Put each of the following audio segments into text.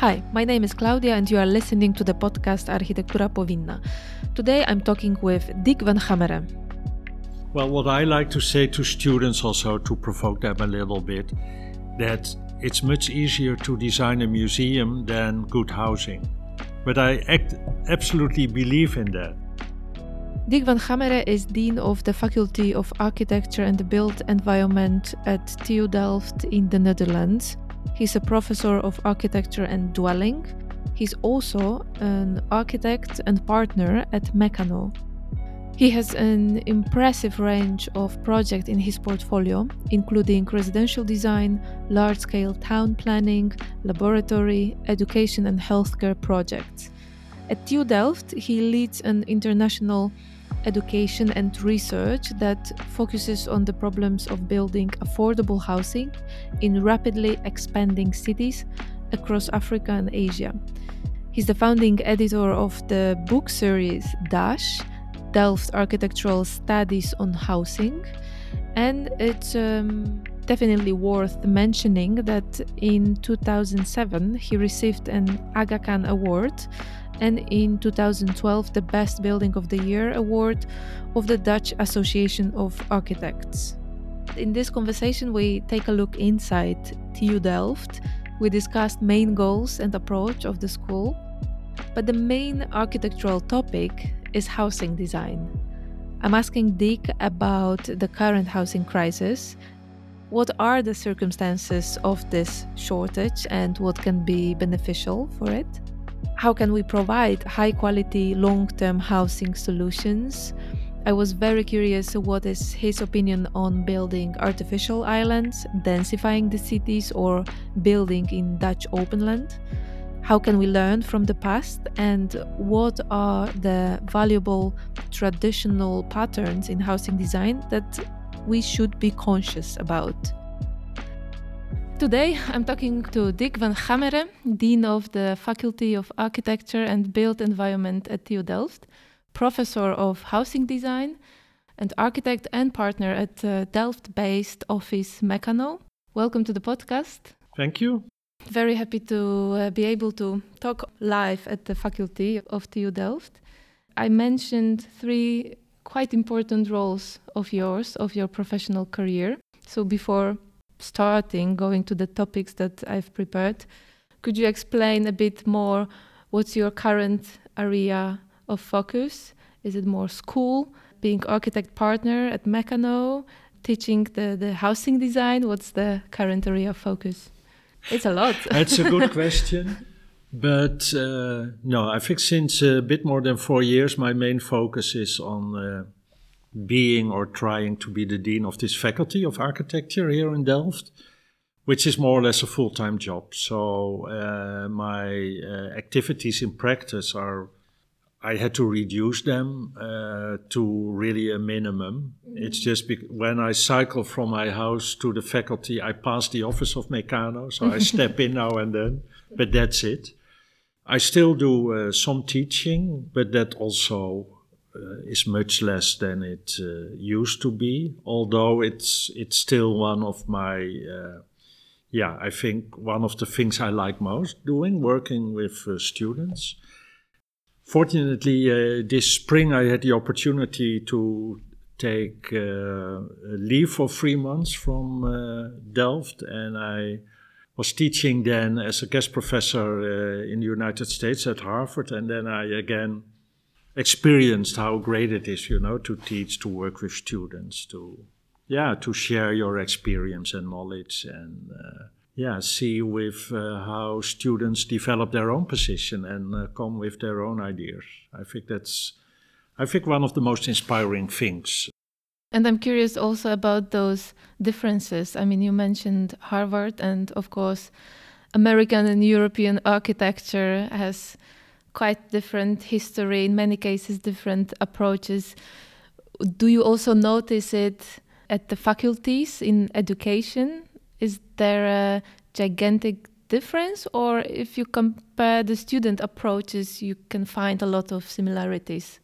Hi, my name is Klaudia, and you are listening to the podcast Architektura Powinna. Today I'm talking with Dick van Gameren. Well, what I like to say to students also to provoke them a little bit that it's much easier to design a museum than good housing. But I act, absolutely believe in that. Dick van Gameren is Dean of the Faculty of Architecture and the Built Environment at TU Delft in the Netherlands. He's a professor of architecture and dwelling. He's also an architect and partner at Mecanoo. He has an impressive range of projects in his portfolio, including residential design, large scale town planning, laboratory, education, and healthcare projects. At TU Delft, he leads an international education and research that focuses on the problems of building affordable housing in rapidly expanding cities across Africa and Asia. He's the founding editor of the book series DASH Delft Architectural Studies on Housing, and it's um, definitely worth mentioning that in 2007 he received an Aga Khan Award and in 2012 the Best Building of the Year award of the Dutch Association of Architects. In this conversation, we take a look inside TU Delft. We discussed main goals and approach of the school, but the main architectural topic is housing design. I'm asking Dick about the current housing crisis. What are the circumstances of this shortage and what can be beneficial for it? How can we provide high quality long term housing solutions? I was very curious what is his opinion on building artificial islands, densifying the cities, or building in Dutch open land. How can we learn from the past, and what are the valuable traditional patterns in housing design that we should be conscious about? Today I'm talking to Dick van Gameren, Dean of the Faculty of Architecture and Built Environment at TU Delft, Professor of Housing Design, and architect and partner at uh, Delft based office Mecanoo. Welcome to the podcast. Thank you. Very happy to uh, be able to talk live at the Faculty of TU Delft. I mentioned three quite important roles of yours, of your professional career. So before starting going to the topics that I've prepared, could you explain a bit more what's your current area of focus? Is it more school, being architect partner at Mecanoo, teaching the, the housing design? What's the current area of focus? It's a lot. That's a good question. But uh, no, I think since a bit more than four years, my main focus is on uh, being or trying to be the dean of this faculty of architecture here in Delft, which is more or less a full time job. So uh, my uh, activities in practice are. I had to reduce them uh, to really a minimum. Mm-hmm. It's just when I cycle from my house to the faculty, I pass the office of Mecanoo, so I step in now and then, but that's it. I still do uh, some teaching, but that also is much less than it uh, used to be. Although it's it's still one of my uh, yeah I think one of the things I like most doing working with uh, students. Fortunately, uh, this spring I had the opportunity to take uh, leave for three months from Delft, and I was teaching then as a guest professor in the United States at Harvard, and then I again experienced how great it is, you know, to teach, to work with students, to yeah, to share your experience and knowledge, and uh, yeah, see with uh, how students develop their own position and uh, come with their own ideas. I think that's, I think, one of the most inspiring things. And I'm curious also about those differences. I mean, you mentioned Harvard, and of course, American and European architecture has quite different history, in many cases, different approaches. Do you also notice it at the faculties in education? Is there a gigantic difference, or if you compare the student approaches, you can find a lot of similarities?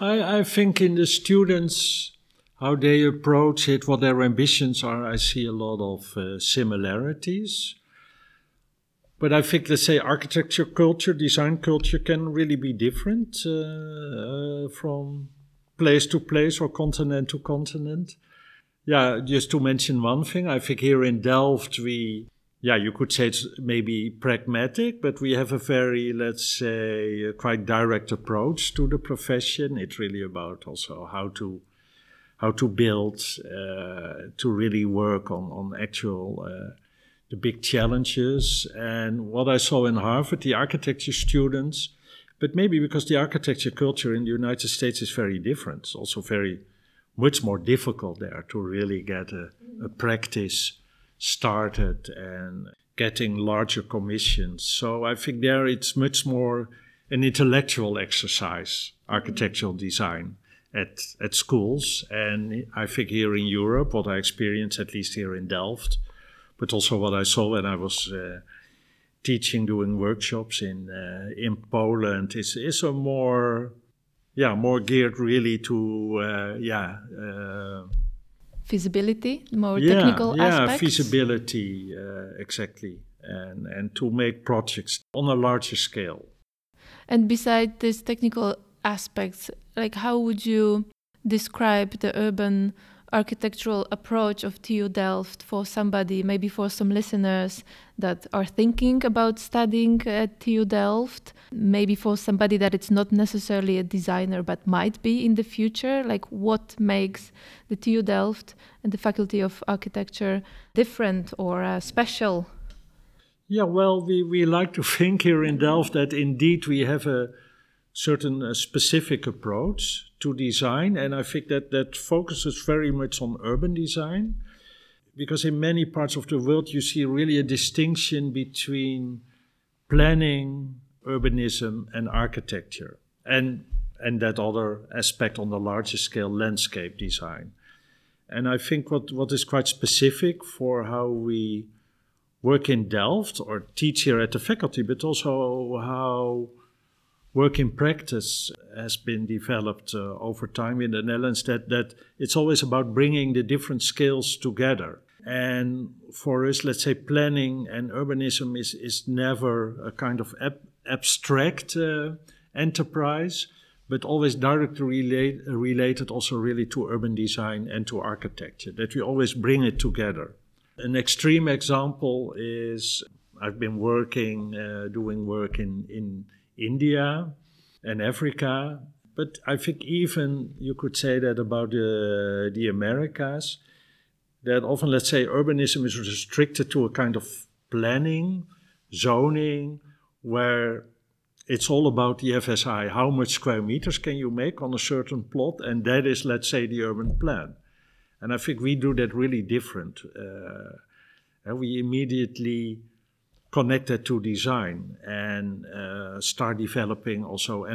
I, I think in the students, how they approach it, what their ambitions are, I see a lot of uh, similarities but I think, let's say, architecture culture, design culture can really be different uh, uh, from place to place or continent to continent. Yeah, just to mention one thing, I think here in Delft we yeah, you could say it's maybe pragmatic, but we have a very, let's say, quite direct approach to the profession. It's really about also how to how to build, uh, to really work on on actual uh, the big challenges. And what I saw in Harvard, the architecture students, but maybe because the architecture culture in the United States is very different, it's also very much more difficult there to really get a, a practice started and getting larger commissions. So I think there it's much more an intellectual exercise, architectural design at, at schools. And I think here in Europe, what I experienced, at least here in Delft, but also what I saw when I was uh, teaching, doing workshops in uh, in Poland, is is a more, yeah, more geared really to, uh, yeah uh, feasibility, more yeah, technical yeah, aspects? Yeah, feasibility, uh, exactly. And, and to make projects on a larger scale. And beside these technical aspects, like how would you describe the urban architectural approach of TU Delft for somebody, maybe for some listeners that are thinking about studying at TU Delft, maybe for somebody that it's not necessarily a designer but might be in the future? Like, what makes the TU Delft and the Faculty of Architecture different or uh, special? Yeah, well, we, we like to think here in Delft that indeed we have a certain uh, specific approach to design, and I think that that focuses very much on urban design, because in many parts of the world you see really a distinction between planning, urbanism, and architecture, and and that other aspect on the larger scale, landscape design. And I think what, what is quite specific for how we work in Delft or teach here at the faculty, but also how work in practice has been developed uh, over time in the Netherlands that, that it's always about bringing the different skills together. And for us, let's say planning and urbanism is, is never a kind of ab- abstract uh, enterprise, but always directly relate, related also really to urban design and to architecture, that we always bring it together. An extreme example is I've been working, uh, doing work in, in India and Africa. But I think even you could say that about the, the Americas, that often, let's say, urbanism is restricted to a kind of planning, zoning, where it's all about the FSI. How much square meters can you make on a certain plot? And that is, let's say, the urban plan. And I think we do that really different. Uh, and we immediately connected to design and uh, start developing also uh,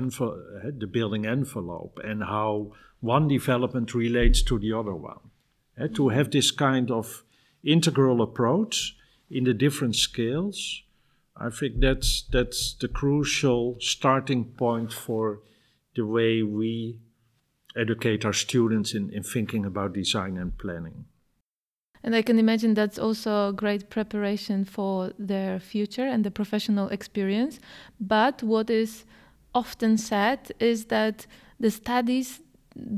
the building envelope and how one development relates to the other one. Uh, to have this kind of integral approach in the different scales, I think that's that's the crucial starting point for the way we educate our students in, in thinking about design and planning. And I can imagine that's also a great preparation for their future and the professional experience. But what is often said is that the studies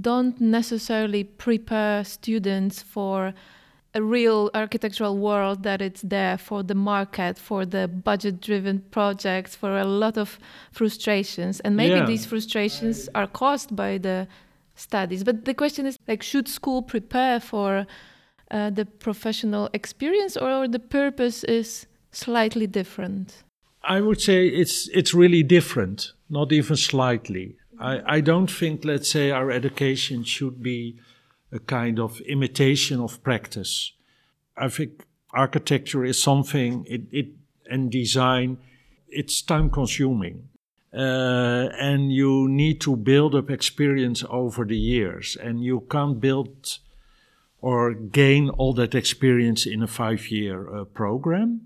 don't necessarily prepare students for a real architectural world that it's there for the market, for the budget driven projects, for a lot of frustrations. And maybe yeah. these frustrations are caused by the studies. But the question is like, should school prepare for uh, the professional experience or the purpose is slightly different? I would say it's it's really different, not even slightly. I, I don't think, let's say, our education should be a kind of imitation of practice. I think architecture is something it, it and design it's time consuming uh, and you need to build up experience over the years and you can't build or gain all that experience in a five year uh, program.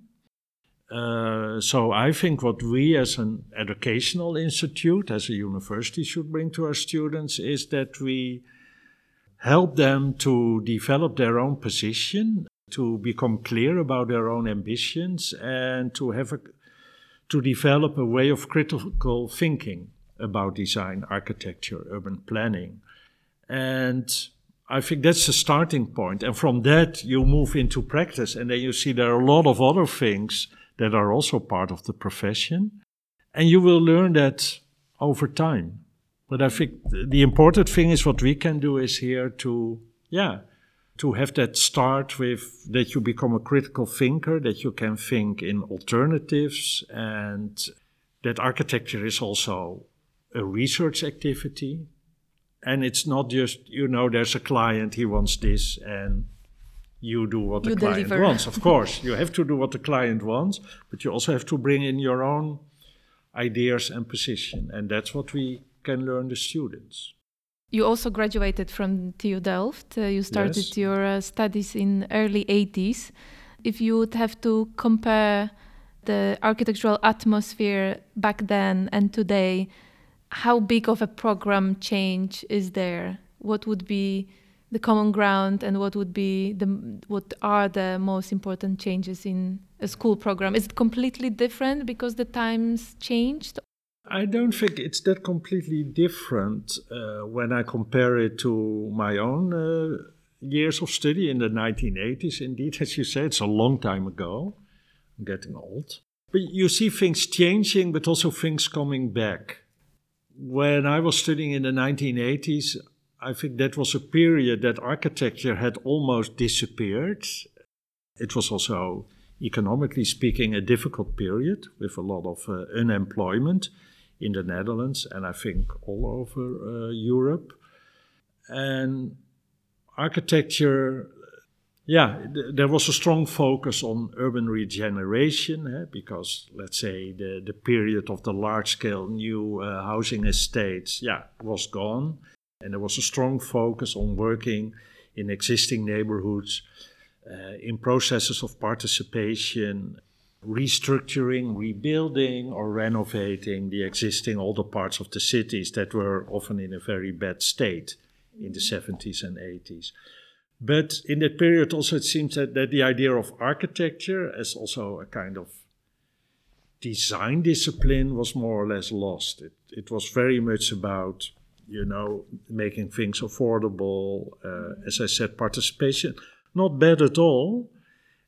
Uh, so I think what we as an educational institute, as a university, should bring to our students is that we help them to develop their own position, to become clear about their own ambitions, and to have a, to develop a way of critical thinking about design, architecture, urban planning. And I think that's the starting point. And from that, you move into practice. And then you see there are a lot of other things that are also part of the profession. And you will learn that over time. But I think the important thing is what we can do is here to, yeah, to have that start with that you become a critical thinker, that you can think in alternatives, and that architecture is also a research activity. And it's not just, you know, there's a client, he wants this, and you do what you the client deliver. wants. Of course, you have to do what the client wants, but you also have to bring in your own ideas and position. And that's what we can learn the students. You also graduated from TU Delft. Uh, you started Yes. your uh, studies in early 80s. If you would have to compare the architectural atmosphere back then and today, how big of a program change is there? What would be the common ground and what would be the what are the most important changes in a school program? Is it completely different because the times changed? I don't think it's that completely different uh, when I compare it to my own uh, years of study in the 1980s. Indeed, as you say, it's a long time ago. I'm getting old. But you see things changing, but also things coming back. When I was studying in the 1980s, I think that was a period that architecture had almost disappeared. It was also, economically speaking, a difficult period with a lot of uh, unemployment in the Netherlands and I think all over uh, Europe. And architecture, yeah, th- there was a strong focus on urban regeneration eh, because, let's say, the, the period of the large scale new uh, housing estates, yeah, was gone. And there was a strong focus on working in existing neighborhoods, uh, in processes of participation, restructuring, rebuilding, or renovating the existing older parts of the cities that were often in a very bad state in the 70s and 80s. But in that period, also, it seems that, that the idea of architecture as also a kind of design discipline was more or less lost. It, it was very much about, you know, making things affordable, uh, as I said, participation. Not bad at all,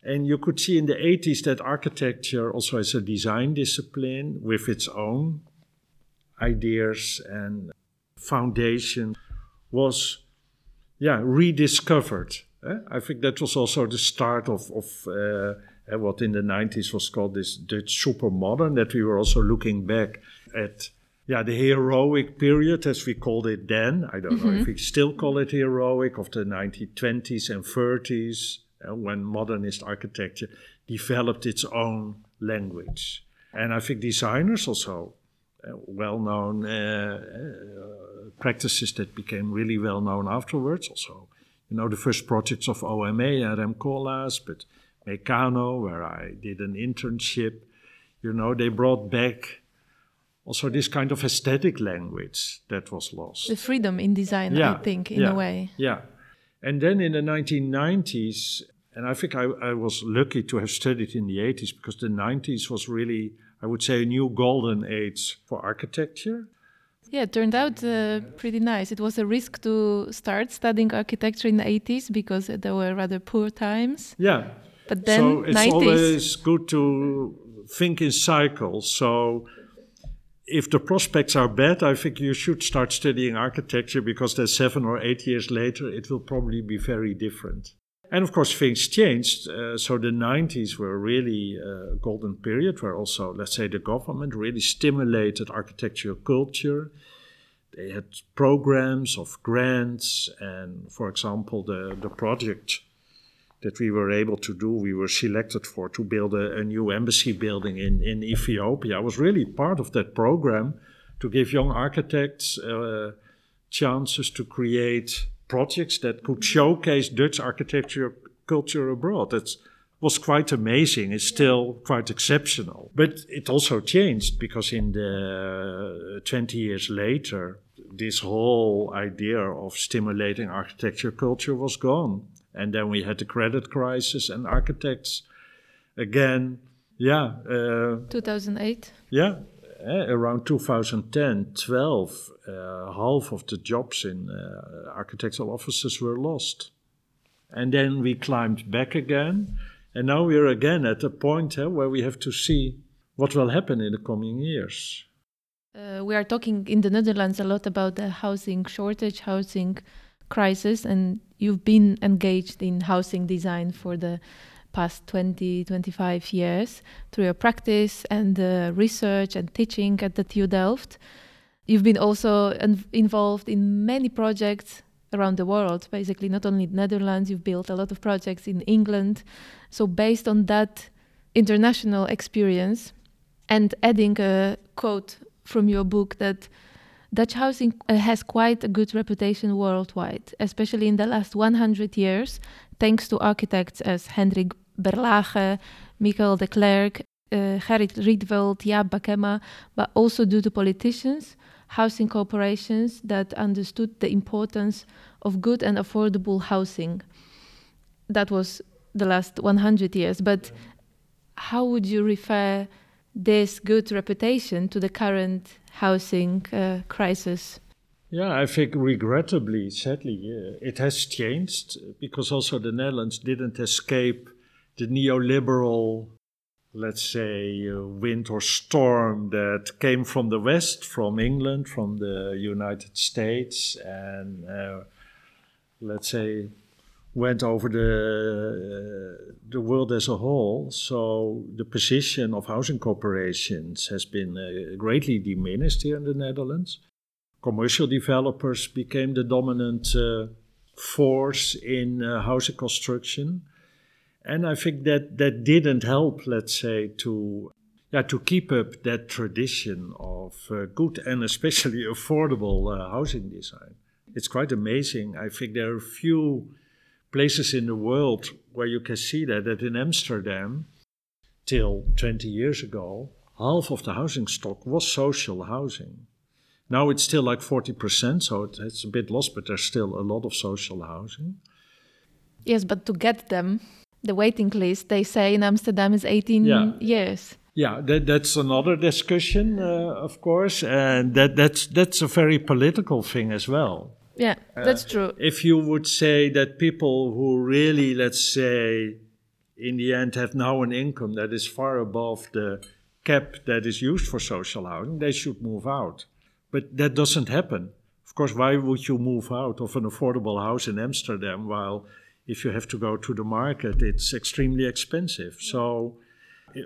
and you could see in the 80s that architecture also as a design discipline with its own ideas and foundation was yeah rediscovered eh? i think that was also the start of, of uh, eh, what in the 90s was called this dutch supermodern that we were also looking back at yeah the heroic period as we called it then i don't know if we still call it heroic of the 1920s and 30s uh, when modernist architecture developed its own language. And I think designers also, well known uh, uh, practices that became really well known afterwards. Also, you know, the first projects of OMA and Rem Koolhaas, but Mecanoo, where I did an internship, you know, they brought back also this kind of aesthetic language that was lost. The freedom in design, Yeah, I think, in yeah. a way. Yeah. And then in the 1990s, and I think I, I was lucky to have studied in the 80s because the 90s was really, I would say, a new golden age for architecture. Yeah, it turned out uh, pretty nice. It was a risk to start studying architecture in the 80s because there were rather poor times. Yeah. But then so it's 90s. always good to think in cycles. So if the prospects are bad, I think you should start studying architecture because then seven or eight years later, it will probably be very different. And of course, things changed. Uh, so the 90s were really a golden period where also, let's say, the government really stimulated architectural culture. They had programs of grants, and for example, the, the project that we were able to do, we were selected for to build a, a new embassy building in, in Ethiopia. I was really part of that program to give young architects uh, chances to create projects that could showcase Dutch architecture culture abroad. That was quite amazing. It's still quite exceptional. But it also changed because in the 20 years later, this whole idea of stimulating architecture culture was gone. And then we had the credit crisis, and architects again Yeah. Uh, 2008? Yeah. Uh, around 2010, 12, uh, half of the jobs in uh, architectural offices were lost. And then we climbed back again. And now we're again at a point where we have to see what will happen in the coming years. Uh, we are talking in the Netherlands a lot about the housing shortage, housing crisis, and you've been engaged in housing design for the past 20, 25 years through your practice and uh, research and teaching at the TU Delft. You've been also involved in many projects around the world, basically, not only Netherlands, you've built a lot of projects in England. So, based on that international experience, and adding a quote from your book that Dutch housing uh, has quite a good reputation worldwide, especially in the last 100 years, thanks to architects as Hendrik Berlage, Michel de Klerk, uh, Gerrit Rietveld, Jaap Bakema, but also due to politicians, housing corporations that understood the importance of good and affordable housing. That was the last 100 years. But how would you refer this good reputation to the current housing uh, crisis? Yeah, I think regrettably, sadly, uh, it has changed because also the Netherlands didn't escape the neoliberal, let's say, uh, wind or storm that came from the West, from England, from the United States, and uh, let's say went over the uh, the world as a whole. So the position of housing corporations has been uh, greatly diminished here in the Netherlands. Commercial developers became the dominant uh, force in uh, housing construction, and I think that that didn't help. Let's say to yeah, to keep up that tradition of uh, good and especially affordable uh, housing design. It's quite amazing. I think there are few places in the world where you can see that, that in Amsterdam, till 20 years ago, half of the housing stock was social housing. Now it's still like 40%, so it's a bit lost, but there's still a lot of social housing. Yes, but to get them, the waiting list, they say in Amsterdam is 18 yeah. years. Yeah, that, that's another discussion, uh, of course, and that, that's, that's a very political thing as well. Yeah, that's uh, true. If you would say that people who really, let's say, in the end have now an income that is far above the cap that is used for social housing, they should move out. But that doesn't happen. Of course, why would you move out of an affordable house in Amsterdam while if you have to go to the market, it's extremely expensive? So,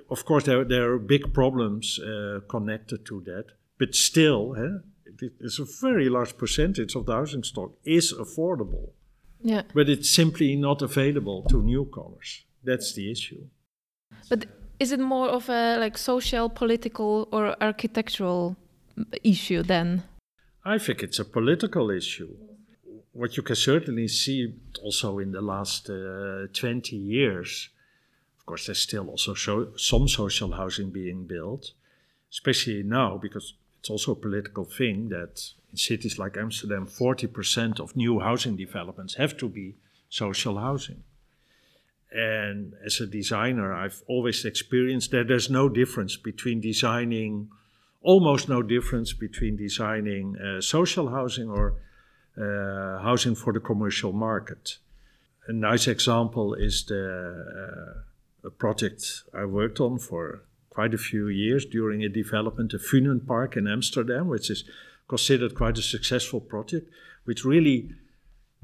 of course, there, there are big problems uh, connected to that. But still, eh, it's a very large percentage of the housing stock is affordable. Yeah. But it's simply not available to newcomers. That's the issue. But is it more of a like social, political, or architectural issue then? I think it's a political issue. What you can certainly see also in the last uh, 20 years, of course, there's still also so, some social housing being built, especially now because it's also a political thing that in cities like Amsterdam, 40% of new housing developments have to be social housing. And as a designer, I've always experienced that there's no difference between designing, almost no difference between designing uh, social housing or housing for the commercial market. A nice example is the uh, a project I worked on for quite a few years during a development, of Funenpark in Amsterdam, which is considered quite a successful project, which really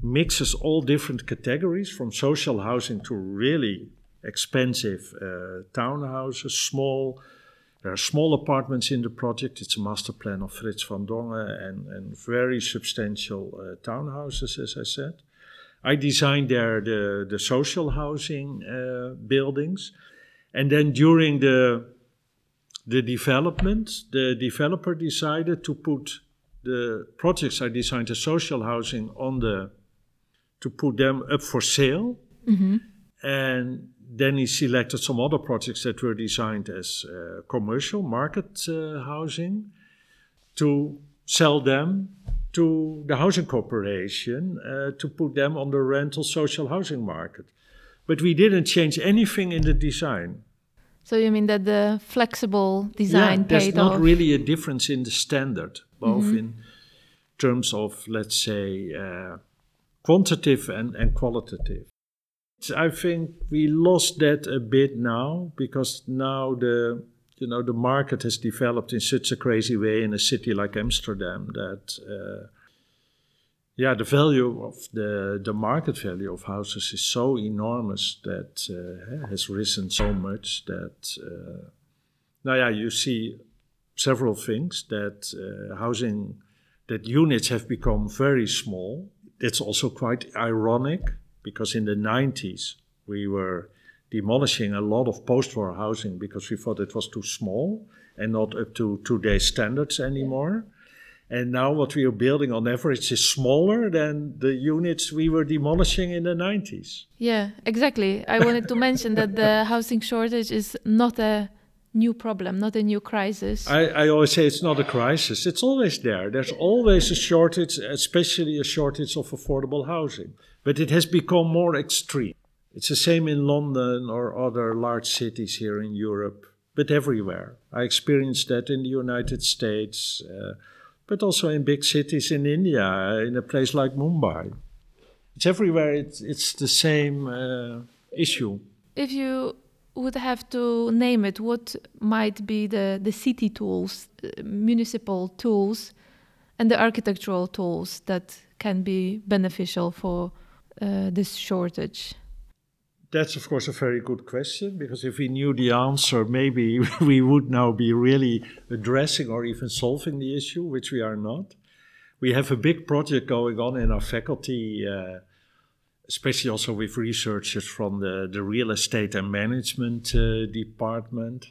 mixes all different categories from social housing to really expensive uh, townhouses, small. There are small apartments in the project. It's a master plan of Frits van Dongen and, and very substantial uh, townhouses, as I said. I designed there the, the social housing uh, buildings. And then during the the development, the developer decided to put the projects I designed the social housing on the to put them up for sale. Mm-hmm. And then he selected some other projects that were designed as uh, commercial market uh, housing to sell them to the housing corporation uh, to put them on the rental social housing market. But we didn't change anything in the design. So you mean that the flexible design yeah, there's not off? really a difference in the standard, both Mm-hmm. in terms of, let's say, uh, quantitative and, and qualitative. I think we lost that a bit now because now the you know the market has developed in such a crazy way in a city like Amsterdam that uh, yeah the value of the the market value of houses is so enormous that uh, has risen so much that uh, now yeah you see several things that uh, housing that units have become very small. It's also quite ironic because in the 90s we were demolishing a lot of post-war housing because we thought it was too small and not up to today's standards anymore. And now what we are building on average is smaller than the units we were demolishing in the 90s. Yeah, exactly. I wanted to mention that the housing shortage is not a new problem, not a new crisis. I, I always say it's not a crisis. It's always there. There's always a shortage, especially a shortage of affordable housing. But it has become more extreme. It's the same in London or other large cities here in Europe, but everywhere. I experienced that in the United States, uh, but also in big cities in India, in a place like Mumbai. It's everywhere. It's, it's the same uh, issue. if you would have to name it, what might be the, the city tools, uh, municipal tools, and the architectural tools that can be beneficial for uh, this shortage? That's, of course, a very good question because if we knew the answer, maybe we would now be really addressing or even solving the issue, which we are not. We have a big project going on in our faculty, uh, especially also with researchers from the, the real estate and management uh, department.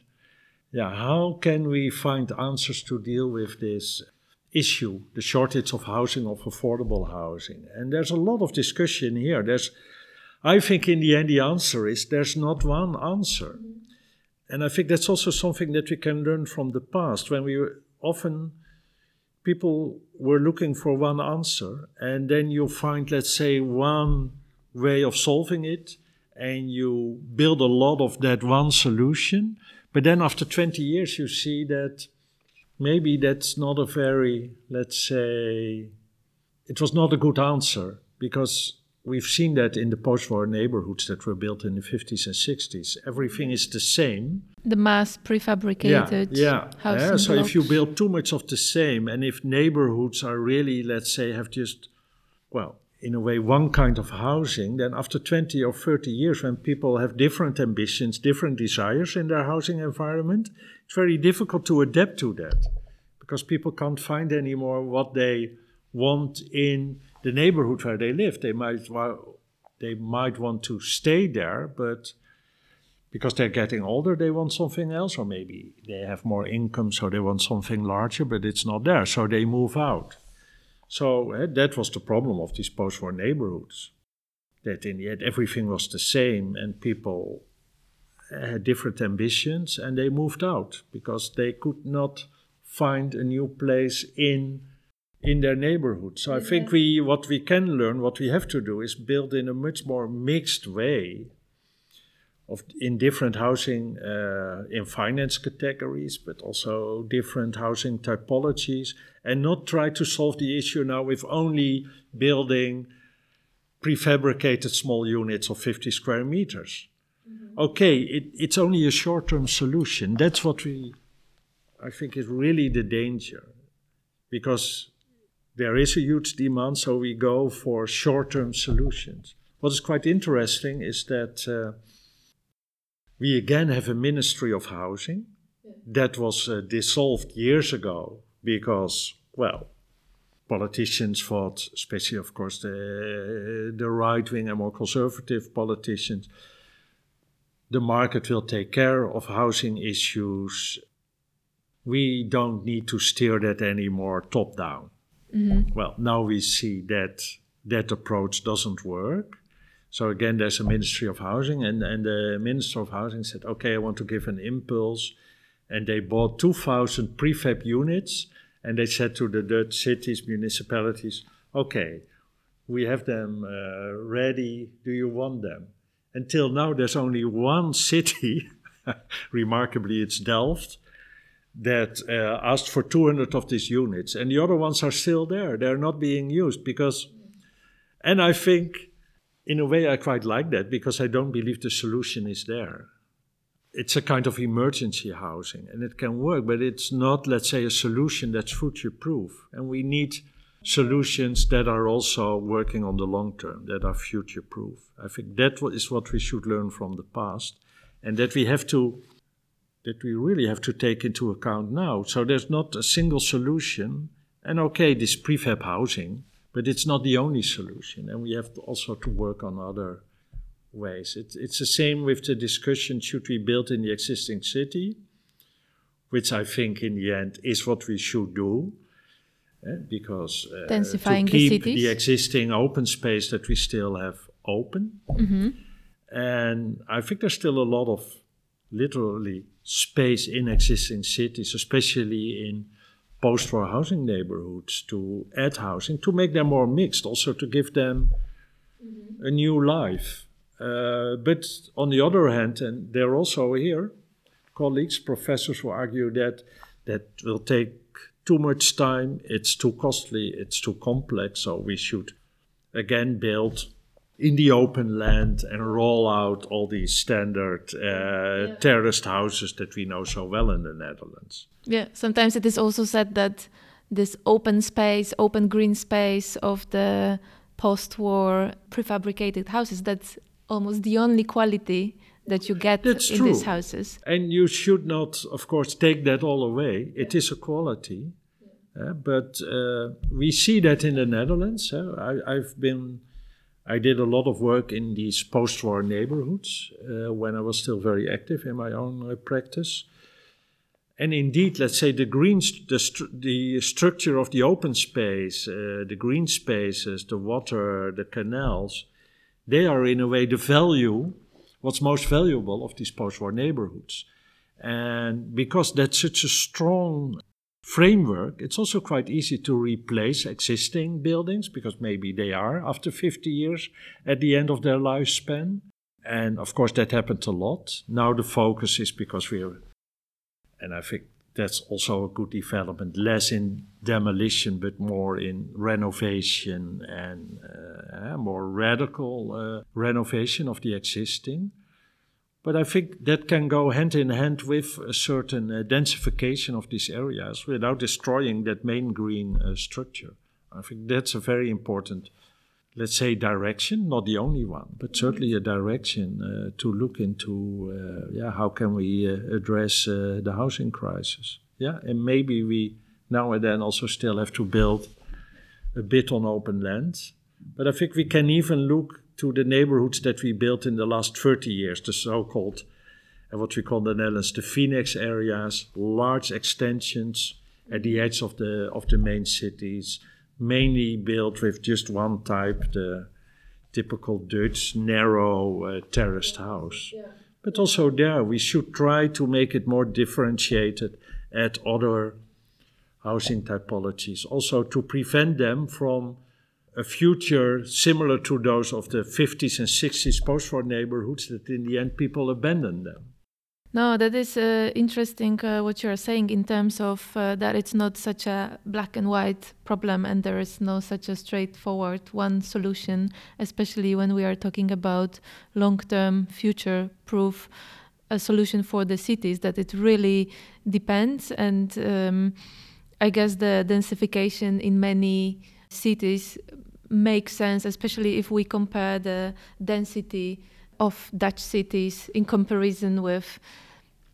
Yeah, how can we find answers to deal with this issue, the shortage of housing, of affordable housing? And there's a lot of discussion here. There's I think in the end the answer is there's not one answer. And I think that's also something that we can learn from the past when we often people were looking for one answer and then you find let's say one way of solving it and you build a lot of that one solution but then after 20 years you see that maybe that's not a very let's say it was not a good answer because we've seen that in the post-war neighborhoods that were built in the 50s and 60s. Everything is the same. The mass prefabricated yeah, yeah. yeah. So if you build too much of the same, and if neighborhoods are really, let's say, have just, well, in a way, one kind of housing, then after 20 or 30 years, when people have different ambitions, different desires in their housing environment, it's very difficult to adapt to that because people can't find anymore what they want in the neighborhood where they live. They might wa- they might want to stay there, but because they're getting older, they want something else, or maybe they have more income, so they want something larger, but it's not there, so they move out. So eh, that was the problem of these post-war neighborhoods. That in the end everything was the same, and people had different ambitions, and they moved out because they could not find a new place in in their neighborhood. So I think we what we can learn, what we have to do is build in a much more mixed way of in different housing uh, in finance categories, but also different housing typologies, and not try to solve the issue now with only building prefabricated small units of 50 square meters. Okay, it, it's only a short-term solution. That's what we, I think, is really the danger, because there is a huge demand, so we go for short term solutions. What is quite interesting is that uh, we again have a Ministry of Housing that was uh, dissolved years ago because, well, politicians thought, especially, of course, the, the right wing and more conservative politicians, the market will take care of housing issues. We don't need to steer that anymore top down. Well, now we see that that approach doesn't work. So again, there's a Ministry of Housing, and, and the Minister of Housing said, okay, I want to give an impulse. And they bought 2,000 prefab units, and they said to the Dutch cities, municipalities, okay, we have them uh, ready. Do you want them? Until now, there's only one city remarkably, it's Delft that uh, asked for 200 of these units, and the other ones are still there. They're not being used because, and I think in a way I quite like that because I don't believe the solution is there. It's a kind of emergency housing and it can work, but it's not, let's say, a solution that's future proof. And we need solutions that are also working on the long term, that are future proof. I think that is what we should learn from the past and that we have to that we really have to take into account now. So there's not a single solution. And okay, this prefab housing, but it's not the only solution. And we have to also to work on other ways. It, it's the same with the discussion should we build in the existing city, which I think in the end is what we should do. Eh, because Densifying to keep the, the, existing open space that we still have open. Mm-hmm. And I think there's still a lot of literally space in existing cities, especially in post war housing neighborhoods, to add housing, to make them more mixed, also to give them mm-hmm. a new life. Uh, but on the other hand, and they're also here, colleagues, professors who argue that that will take too much time, it's too costly, it's too complex, so we should again build in the open land and roll out all these standard uh, yeah. terraced houses that we know so well in the Netherlands. Yeah, sometimes it is also said that this open space, open green space of the post-war prefabricated houses, that's almost the only quality that you get that's in true. these houses. And you should not, of course, take that all away. It is a quality. But uh, we see that in the Netherlands. I, I've been I did a lot of work in these post war neighborhoods uh, when I was still very active in my own uh, practice. And indeed, let's say the green, the, st- the, structure of the open space, the green spaces, the water, the canals, they are in a way the value, what's most valuable of these post war neighborhoods. And because that's such a strong framework, it's also quite easy to replace existing buildings because maybe they are after 50 years at the end of their lifespan. And of course, that happened a lot. Now the focus is because we're, and I think that's also a good development, less in demolition, but more in renovation and uh, more radical uh, renovation of the existing. But I think that can go hand in hand with a certain uh, densification of these areas without destroying that main green uh, structure. I think that's a very important, let's say, direction, not the only one, but certainly a direction uh, to look into. Uh, yeah, how can we uh, address uh, the housing crisis? Yeah, and maybe we now and then also still have to build a bit on open land, but I think we can even look to the neighborhoods that we built in the last 30 years, the so called, uh, what we call the Netherlands, the Vinex areas, large extensions at the edge of the, of the main cities, mainly built with just one type, the typical Dutch narrow uh, terraced house. Yeah. But also there, we should try to make it more differentiated at other housing typologies, also to prevent them from a future similar to those of the 50s and 60s post war neighborhoods that in the end people abandoned them. No, that is uh, interesting uh, what you are saying in terms of uh, that it's not such a black and white problem and there is no such a straightforward one solution, especially when we are talking about long term, future proof a solution for the cities, that it really depends. And um, I guess the densification in many cities makes sense, especially if we compare the density of Dutch cities in comparison with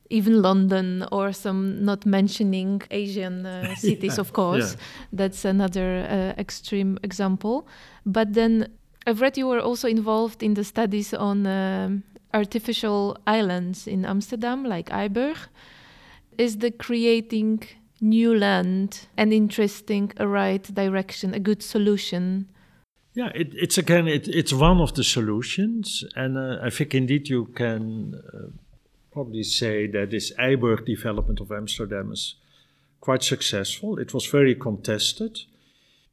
even London or some not mentioning Asian uh, cities, yeah, of course. Yeah. That's another uh, extreme example. But then I've read you were also involved in the studies on um, artificial islands in Amsterdam, like IJburg. Is the creating new land and interesting a right direction, a good solution? Yeah, it, it's again, it, it's one of the solutions. And uh, I think indeed you can uh, probably say that this IJburg development of Amsterdam is quite successful. It was very contested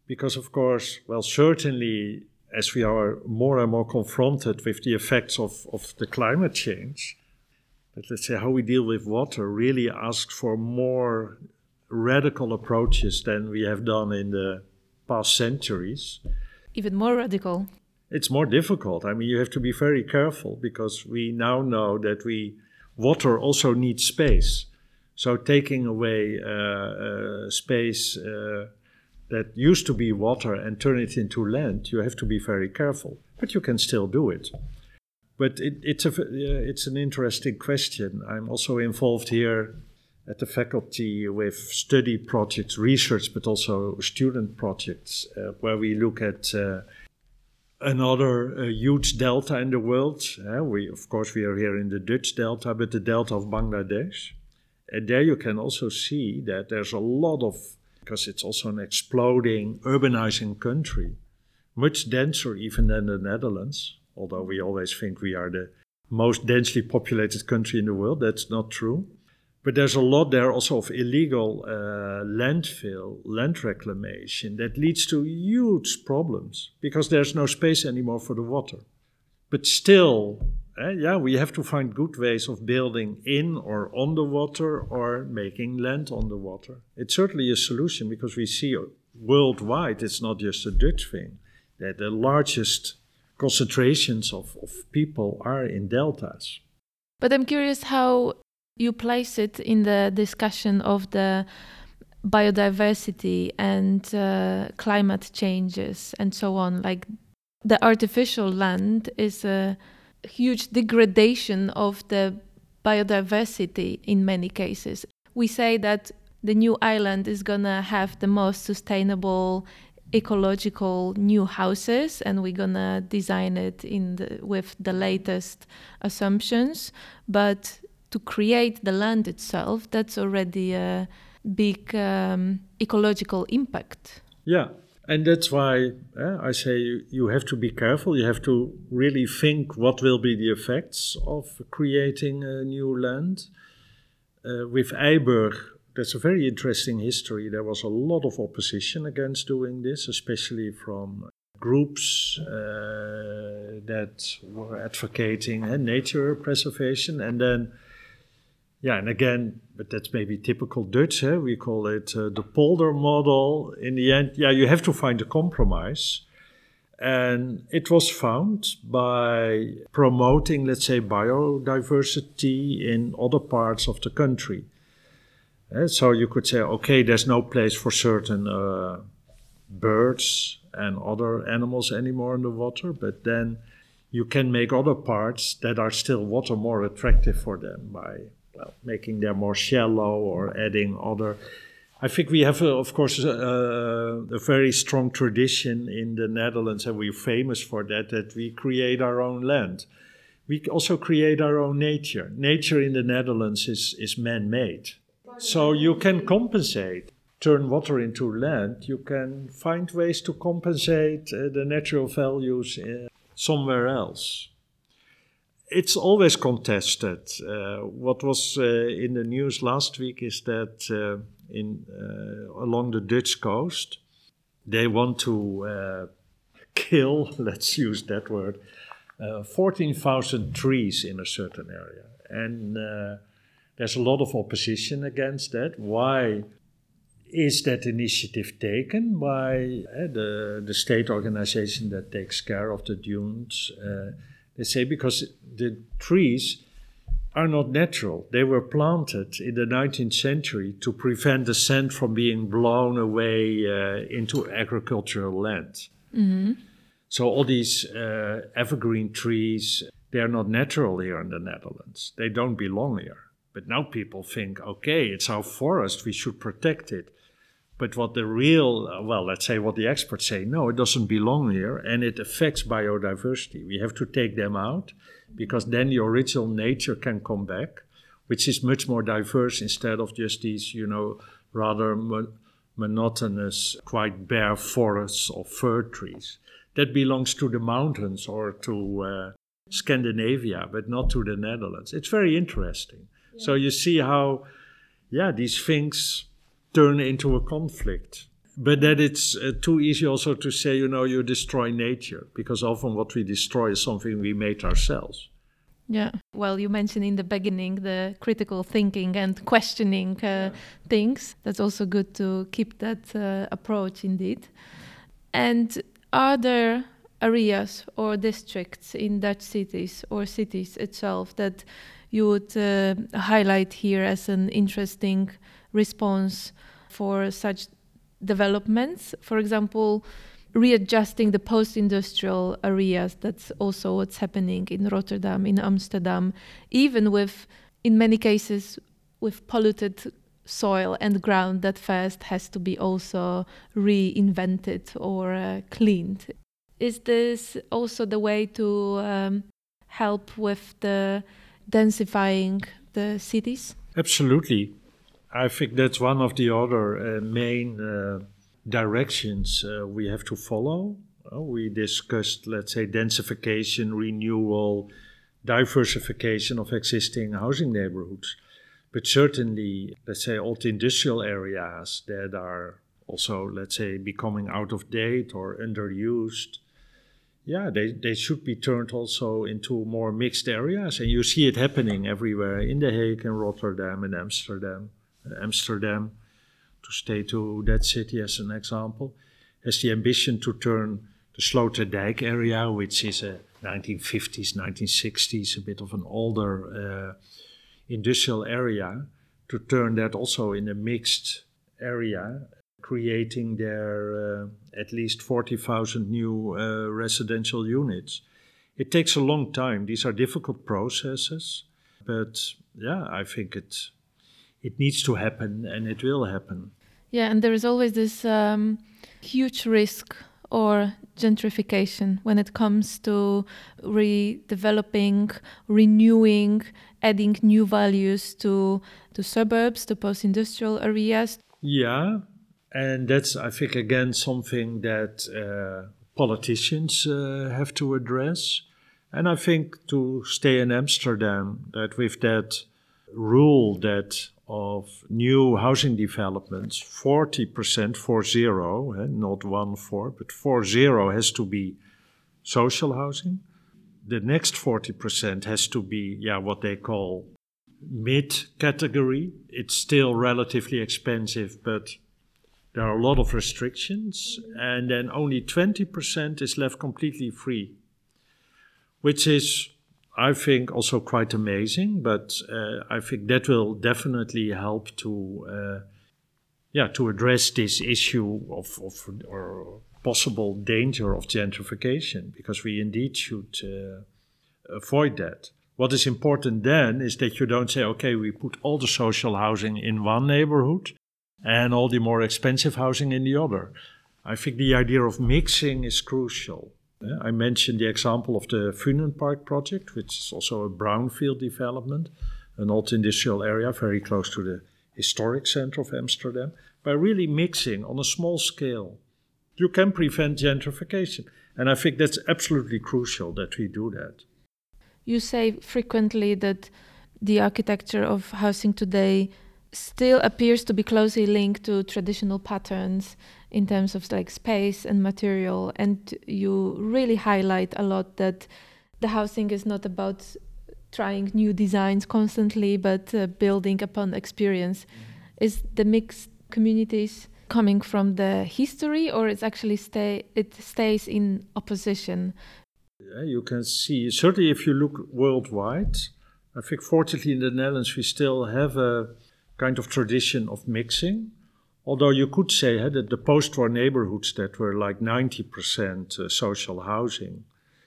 because, of course, well, certainly as we are more and more confronted with the effects of, of the climate change, but let's say how we deal with water really asks for more radical approaches than we have done in the past centuries. Even more radical. It's more difficult. I mean, you have to be very careful because we now know that we water also needs space. So taking away uh, uh, space uh, that used to be water and turn it into land, you have to be very careful. But you can still do it. But it, it's a it's an interesting question. I'm also involved here at the faculty with study projects, research, but also student projects, uh, where we look at uh, another uh, huge delta in the world. Uh, we, of course, we are here in the Dutch delta, but the delta of Bangladesh. And there you can also see that there's a lot of, because it's also an exploding, urbanizing country, much denser even than the Netherlands, although we always think we are the most densely populated country in the world. That's not true. But there's a lot there also of illegal uh, landfill, land reclamation that leads to huge problems because there's no space anymore for the water. But still, uh, yeah, we have to find good ways of building in or on the water or making land on the water. It's certainly a solution because we see worldwide, it's not just a Dutch thing, that the largest concentrations of, of people are in deltas. But I'm curious how you place it in the discussion of the biodiversity and uh, climate changes and so on. Like the artificial land is a huge degradation of the biodiversity in many cases. We say that the new island is to have the most sustainable ecological new houses and we're to design it in the, with the latest assumptions but to create the land itself, that's already a big um, ecological impact. Yeah, and that's why uh, I say you, you have to be careful. You have to really think what will be the effects of creating a new land. Uh, with IJburg, that's a very interesting history. There was a lot of opposition against doing this, especially from groups uh, that were advocating uh, nature preservation. And then yeah, and again, but that's maybe typical Dutch. Eh? We call it uh, the polder model. In the end, yeah, you have to find a compromise. And it was found by promoting, let's say, biodiversity in other parts of the country. Uh, so you could say, okay, there's no place for certain uh, birds and other animals anymore in the water, but then you can make other parts that are still water more attractive for them by making them more shallow or adding other. I think we have, uh, of course, uh, a very strong tradition in the Netherlands, and we're famous for that, that we create our own land. We also create our own nature. Nature in the Netherlands is, is man made. So you can compensate, turn water into land, you can find ways to compensate uh, the natural values uh, somewhere else it's always contested. Uh, what was uh, in the news last week is that uh, in uh, along the Dutch coast, they want to uh, kill, let's use that word, uh, 14,000 trees in a certain area. And there's a lot of opposition against that. Why is that initiative taken by the, the state organization that takes care of the dunes? They say because the trees are not natural. They were planted in the 19th century to prevent the sand from being blown away uh, into agricultural land. Mm-hmm. So all these uh, evergreen trees, they are not natural here in the Netherlands. They don't belong here. But now people think, okay, it's our forest, we should protect it. But what the real, uh, well, let's say what the experts say, no, it doesn't belong here and it affects biodiversity. We have to take them out because then the original nature can come back, which is much more diverse instead of just these, you know, rather mo- monotonous, quite bare forests of fir trees. That belongs to the mountains or to uh, Scandinavia, but not to the Netherlands. It's very interesting. Yeah. So you see how, yeah, these things turn into a conflict. But that it's uh, too easy also to say, you know, you destroy nature, because often what we destroy is something we made ourselves. Yeah. Well, you mentioned in the beginning the critical thinking and questioning uh, yeah. things. That's also good to keep that uh, approach indeed. And are there areas or districts in Dutch cities or cities itself that you would uh, highlight here as an interesting response for such developments? For example, readjusting the post-industrial areas. That's also what's happening in Rotterdam, in Amsterdam, even with, in many cases, with polluted soil and ground that first has to be also reinvented or uh, cleaned. Is this also the way to um, help with the densifying the cities? Absolutely. I think that's one of the other uh, main uh, directions uh, we have to follow. We discussed, let's say, densification, renewal, diversification of existing housing neighborhoods. But certainly, let's say, old industrial areas that are also, let's say, becoming out of date or underused, yeah, they, they should be turned also into more mixed areas. And you see it happening everywhere in The Hague and Rotterdam and Amsterdam. Amsterdam to stay to that city as an example, has the ambition to turn the Sloterdijk area, which is a 1950s, 1960s, a bit of an older uh, industrial area, to turn that also in a mixed area, creating there uh, at least 40,000 new uh, residential units. It takes a long time. These are difficult processes, but yeah, I think it it needs to happen and it will happen. Yeah, and there is always this um, huge risk or gentrification when it comes to redeveloping, renewing, adding new values to to suburbs, to post-industrial areas. Yeah, and that's I think again something that uh, politicians uh, have to address. And I think to stay in Amsterdam, that with that rule that of new housing developments, 40%, four zero, eh, not one four, but four zero has to be social housing. The next 40% has to be, yeah, what they call mid category. It's still relatively expensive, but there are a lot of restrictions. And then only 20% is left completely free, which is I think also quite amazing, but uh, I think that will definitely help to, uh, yeah, to address this issue of, of or possible danger of gentrification, because we indeed should uh, avoid that. What is important then is that you don't say, okay, we put all the social housing in one neighborhood and all the more expensive housing in the other. I think the idea of mixing is crucial. I mentioned the example of the Funenpark project, which is also a brownfield development, an old industrial area very close to the historic center of Amsterdam. By really mixing on a small scale, you can prevent gentrification. And I think that's absolutely crucial that we do that. You say frequently that the architecture of housing today still appears to be closely linked to traditional patterns in terms of like space and material and you really highlight a lot that the housing is not about trying new designs constantly but uh, building upon experience. Mm-hmm. is the mixed communities coming from the history or it's actually stay it stays in opposition? Yeah, you can see certainly if you look worldwide i think fortunately in the netherlands we still have a kind of tradition of mixing Although you could say huh, that the post war neighborhoods that were like 90% uh, social housing,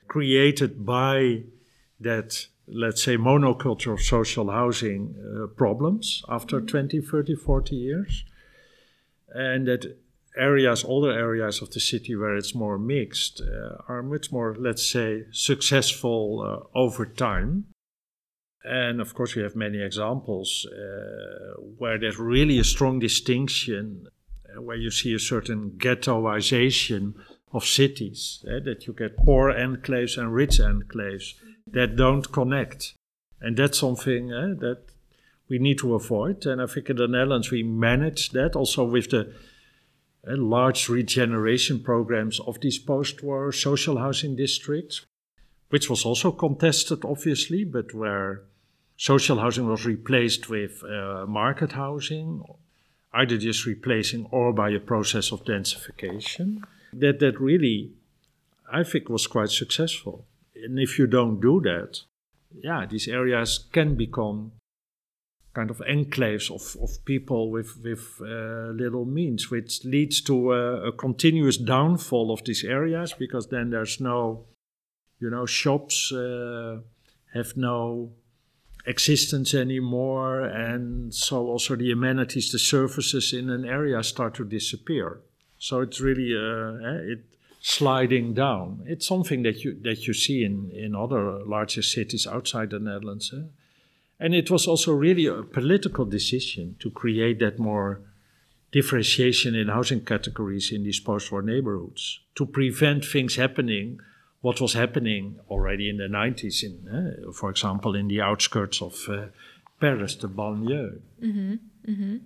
created by that, let's say, monoculture of social housing uh, problems after mm-hmm. 20, 30, 40 years. And that areas, older areas of the city where it's more mixed, uh, are much more, let's say, successful uh, over time. And of course, we have many examples uh, where there's really a strong distinction, uh, where you see a certain ghettoization of cities, uh, that you get poor enclaves and rich enclaves that don't connect. And that's something uh, that we need to avoid. And I think in the Netherlands, we manage that also with the uh, large regeneration programs of these post war social housing districts which was also contested, obviously, but where social housing was replaced with uh, market housing, either just replacing or by a process of densification. That that really, I think, was quite successful. And if you don't do that, yeah, these areas can become kind of enclaves of, of people with with uh, little means, which leads to a, a, continuous downfall of these areas because then there's no, you know, shops uh, have no existence anymore, and so also the amenities, the services in an area start to disappear. So it's really uh, eh, it sliding down. It's something that you that you see in in other larger cities outside the Netherlands, eh? and it was also really a political decision to create that more differentiation in housing categories in these post-war neighborhoods to prevent things happening what was happening already in the 90s, in, uh, for example, in the outskirts of uh, Paris, the banlieue. Mm-hmm. Mm-hmm.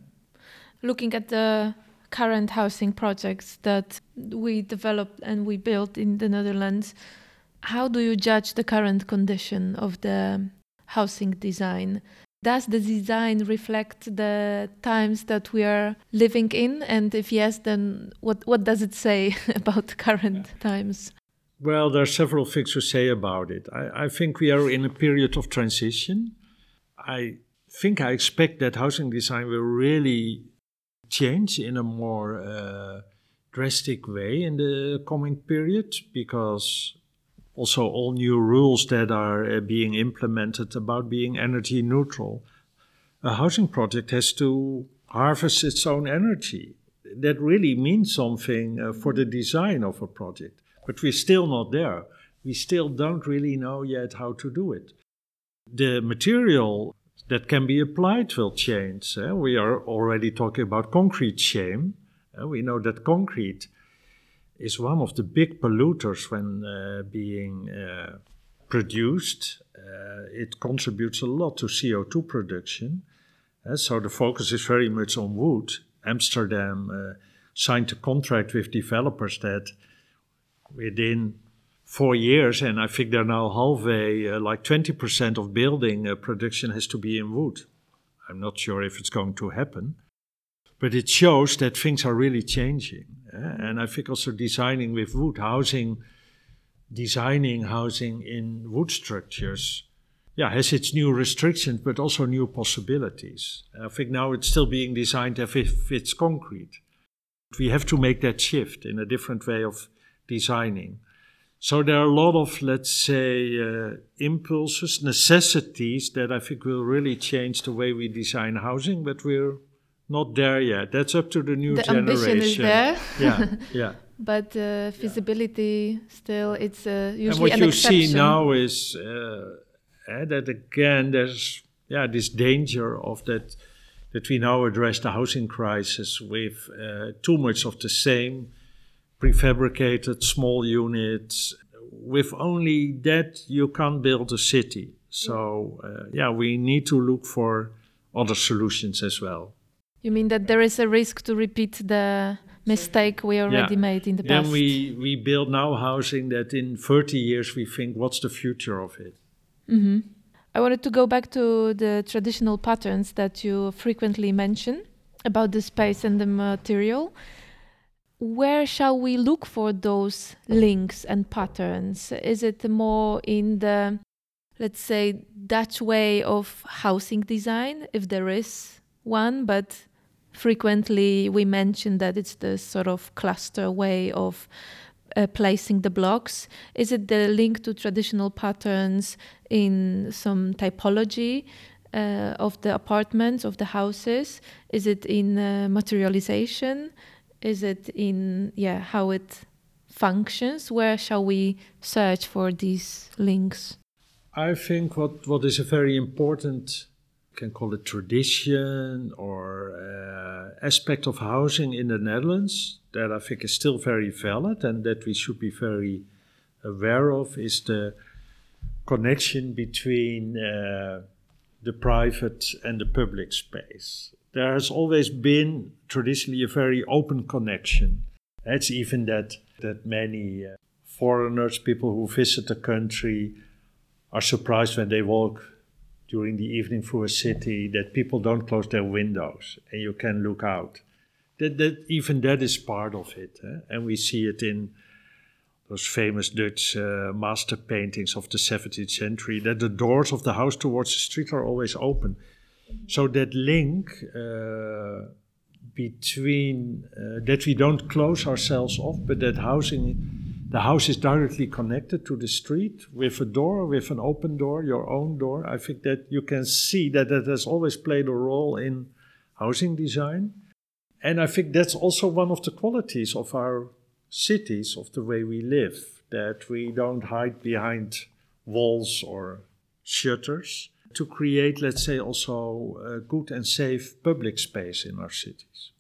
Looking at the current housing projects that we developed and we built in the Netherlands, how do you judge the current condition of the housing design? Does the design reflect the times that we are living in? And if yes, then what, what does it say about current times? Well, there are several things to say about it. I, I think we are in a period of transition. I think I expect that housing design will really change in a more uh, drastic way in the coming period because also all new rules that are uh, being implemented about being energy neutral. A housing project has to harvest its own energy. That really means something uh, for the design of a project but we're still not there. We still don't really know yet how to do it. The material that can be applied will change. Eh? We are already talking about concrete shame. Eh? We know that concrete is one of the big polluters when uh, being uh, produced. Uh, it contributes a lot to CO2 production. So the focus is very much on wood. Amsterdam signed a contract with developers that within four years, and I think they're now halfway, uh, like 20% of building uh, production has to be in wood. I'm not sure if it's going to happen, but it shows that things are really changing. Uh, and I think also designing with wood, housing, designing housing in wood structures, yeah, has its new restrictions, but also new possibilities. I think now it's still being designed as if it's concrete. We have to make that shift in a different way of designing. So there are a lot of, let's say, uh, impulses, necessities that I think will really change the way we design housing, but we're not there yet. That's up to the new the generation. ambition is there. yeah, yeah. But uh, feasibility yeah. still, it's uh, usually And what an you exception. see now is uh, eh, that again, there's yeah this danger of that that we now address the housing crisis with uh, too much of the same prefabricated small units. With only that, you can't build a city. So, uh, yeah, we need to look for other solutions as well. You mean that there is a risk to repeat the mistake we already yeah. made in the past? Then we, we build now housing that in 30 years we think, what's the future of it? Mm-hmm. I wanted to go back to the traditional patterns that you frequently mention about the space and the material where shall we look for those links and patterns? Is it more in the, let's say, Dutch way of housing design, if there is one, but frequently we mention that it's the sort of cluster way of uh, placing the blocks? Is it the link to traditional patterns in some typology uh, of the apartments, of the houses? Is it in uh, materialization? Is it in yeah how it functions? Where shall we search for these links? I think what, what is a very important, can call it tradition or uh, aspect of housing in the Netherlands that I think is still very valid and that we should be very aware of is the connection between uh, the private and the public space there has always been traditionally a very open connection. It's even that that many uh, foreigners, people who visit the country, are surprised when they walk during the evening through a city that people don't close their windows and you can look out. That, that even that is part of it, eh? and we see it in those famous Dutch uh, master paintings of the 17th century. That the doors of the house towards the street are always open, so that link uh, between uh, that we don't close ourselves off, but that housing the house is directly connected to the street with a door, with an open door, your own door. I think that you can see that that has always played a role in housing design. And I think that's also one of the qualities of our cities, of the way we live, that we don't hide behind walls or shutters to create, let's say, also a good and safe public space in our cities.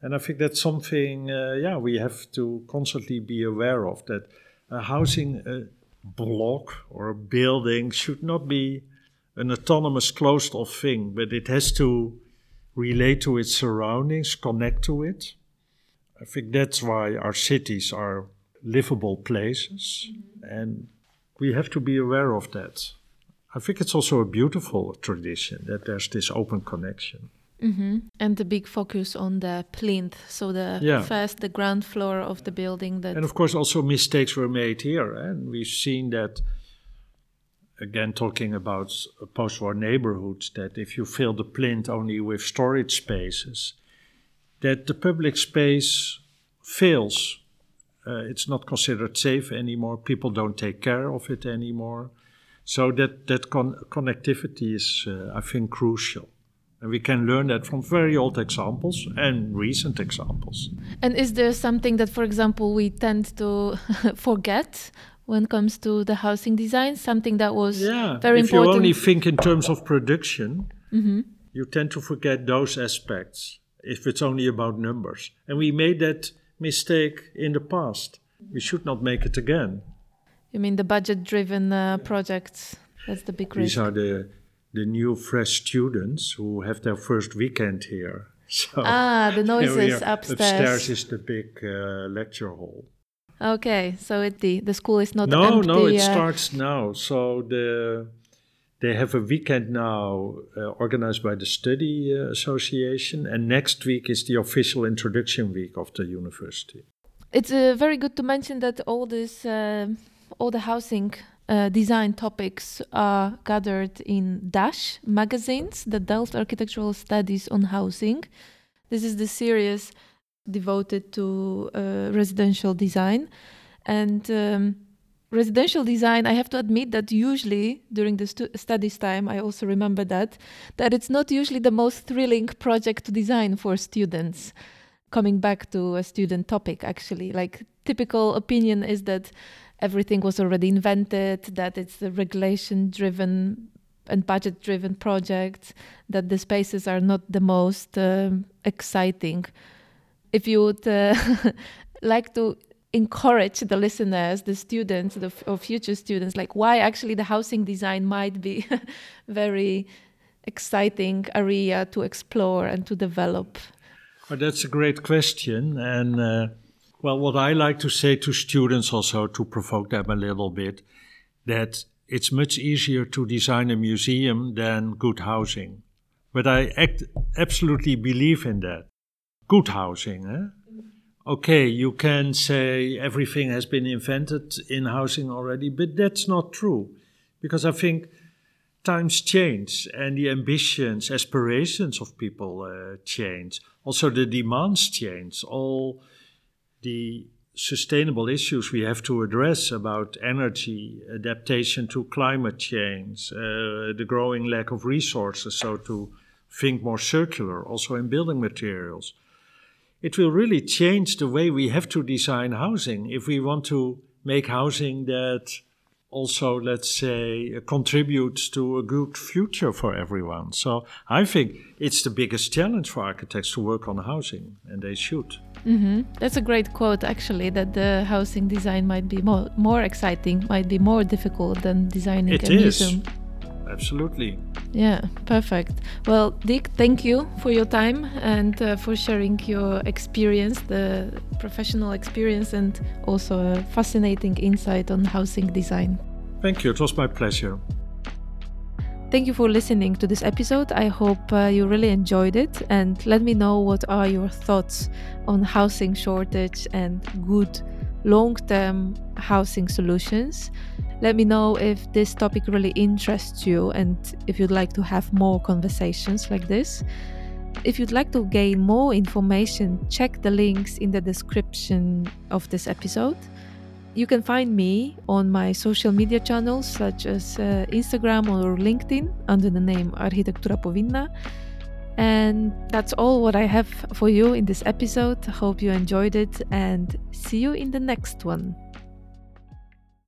And I think that's something, uh, yeah, we have to constantly be aware of that a housing a block or a building should not be an autonomous, closed off thing, but it has to relate to its surroundings, connect to it. I think that's why our cities are livable places, mm-hmm. and we have to be aware of that. I think it's also a beautiful tradition that there's this open connection. Mm-hmm. And the big focus on the plinth, so the yeah. first, the ground floor of the building. That and of course, also mistakes were made here, eh? and we've seen that. Again, talking about post-war neighborhoods, that if you fill the plinth only with storage spaces, that the public space fails. Uh, it's not considered safe anymore. People don't take care of it anymore. So that that con- connectivity is, uh, I think, crucial. And we can learn that from very old examples and recent examples. And is there something that, for example, we tend to forget when it comes to the housing design? Something that was yeah. very if important. If you only think in terms of production, mm-hmm. you tend to forget those aspects if it's only about numbers. And we made that mistake in the past. We should not make it again. You mean the budget driven uh, projects? That's the big risk. These are the the new fresh students who have their first weekend here. So ah, the noises upstairs. Upstairs is the big uh, lecture hall. Okay, so it, the the school is not no empty, no it uh, starts now. So the they have a weekend now uh, organized by the study uh, association, and next week is the official introduction week of the university. It's uh, very good to mention that all this uh, all the housing uh, design topics are gathered in DASH magazines, the Delft Architectural Studies on Housing. This is the series devoted to uh, residential design. And um, residential design, I have to admit that usually during the stu- studies time, I also remember that, that it's not usually the most thrilling project to design for students. Coming back to a student topic, actually, like typical opinion is that everything was already invented, that it's a regulation driven and budget driven project, that the spaces are not the most um, exciting. If you would uh, like to encourage the listeners, the students, the or future students, like why actually the housing design might be very exciting area to explore and to develop. Well, that's a great question, and uh, well, what I like to say to students also to provoke them a little bit, that it's much easier to design a museum than good housing. But I act, absolutely believe in that. Good housing, eh? Okay, you can say everything has been invented in housing already, but that's not true. Because I think times change and the ambitions, aspirations of people uh, change. Also, the demands change. All the sustainable issues we have to address about energy, adaptation to climate change, uh, the growing lack of resources, so to think more circular, also in building materials. It will really change the way we have to design housing if we want to make housing that also, let's say, contributes to a good future for everyone. So I think it's the biggest challenge for architects to work on housing, and they should. Mm-hmm. That's a great quote, actually, that the housing design might be more, more exciting, might be more difficult than designing it a is. museum. absolutely. Yeah, perfect. Well, Dick, thank you for your time and uh, for sharing your experience, the professional experience, and also a fascinating insight on housing design. Thank you. It was my pleasure. Thank you for listening to this episode. I hope uh, you really enjoyed it and let me know what are your thoughts on housing shortage and good long-term housing solutions. Let me know if this topic really interests you and if you'd like to have more conversations like this. If you'd like to gain more information, check the links in the description of this episode. You can find me on my social media channels such as uh, Instagram or LinkedIn under the name Architektura Powinna. And that's all what I have for you in this episode. Hope you enjoyed it and see you in the next one.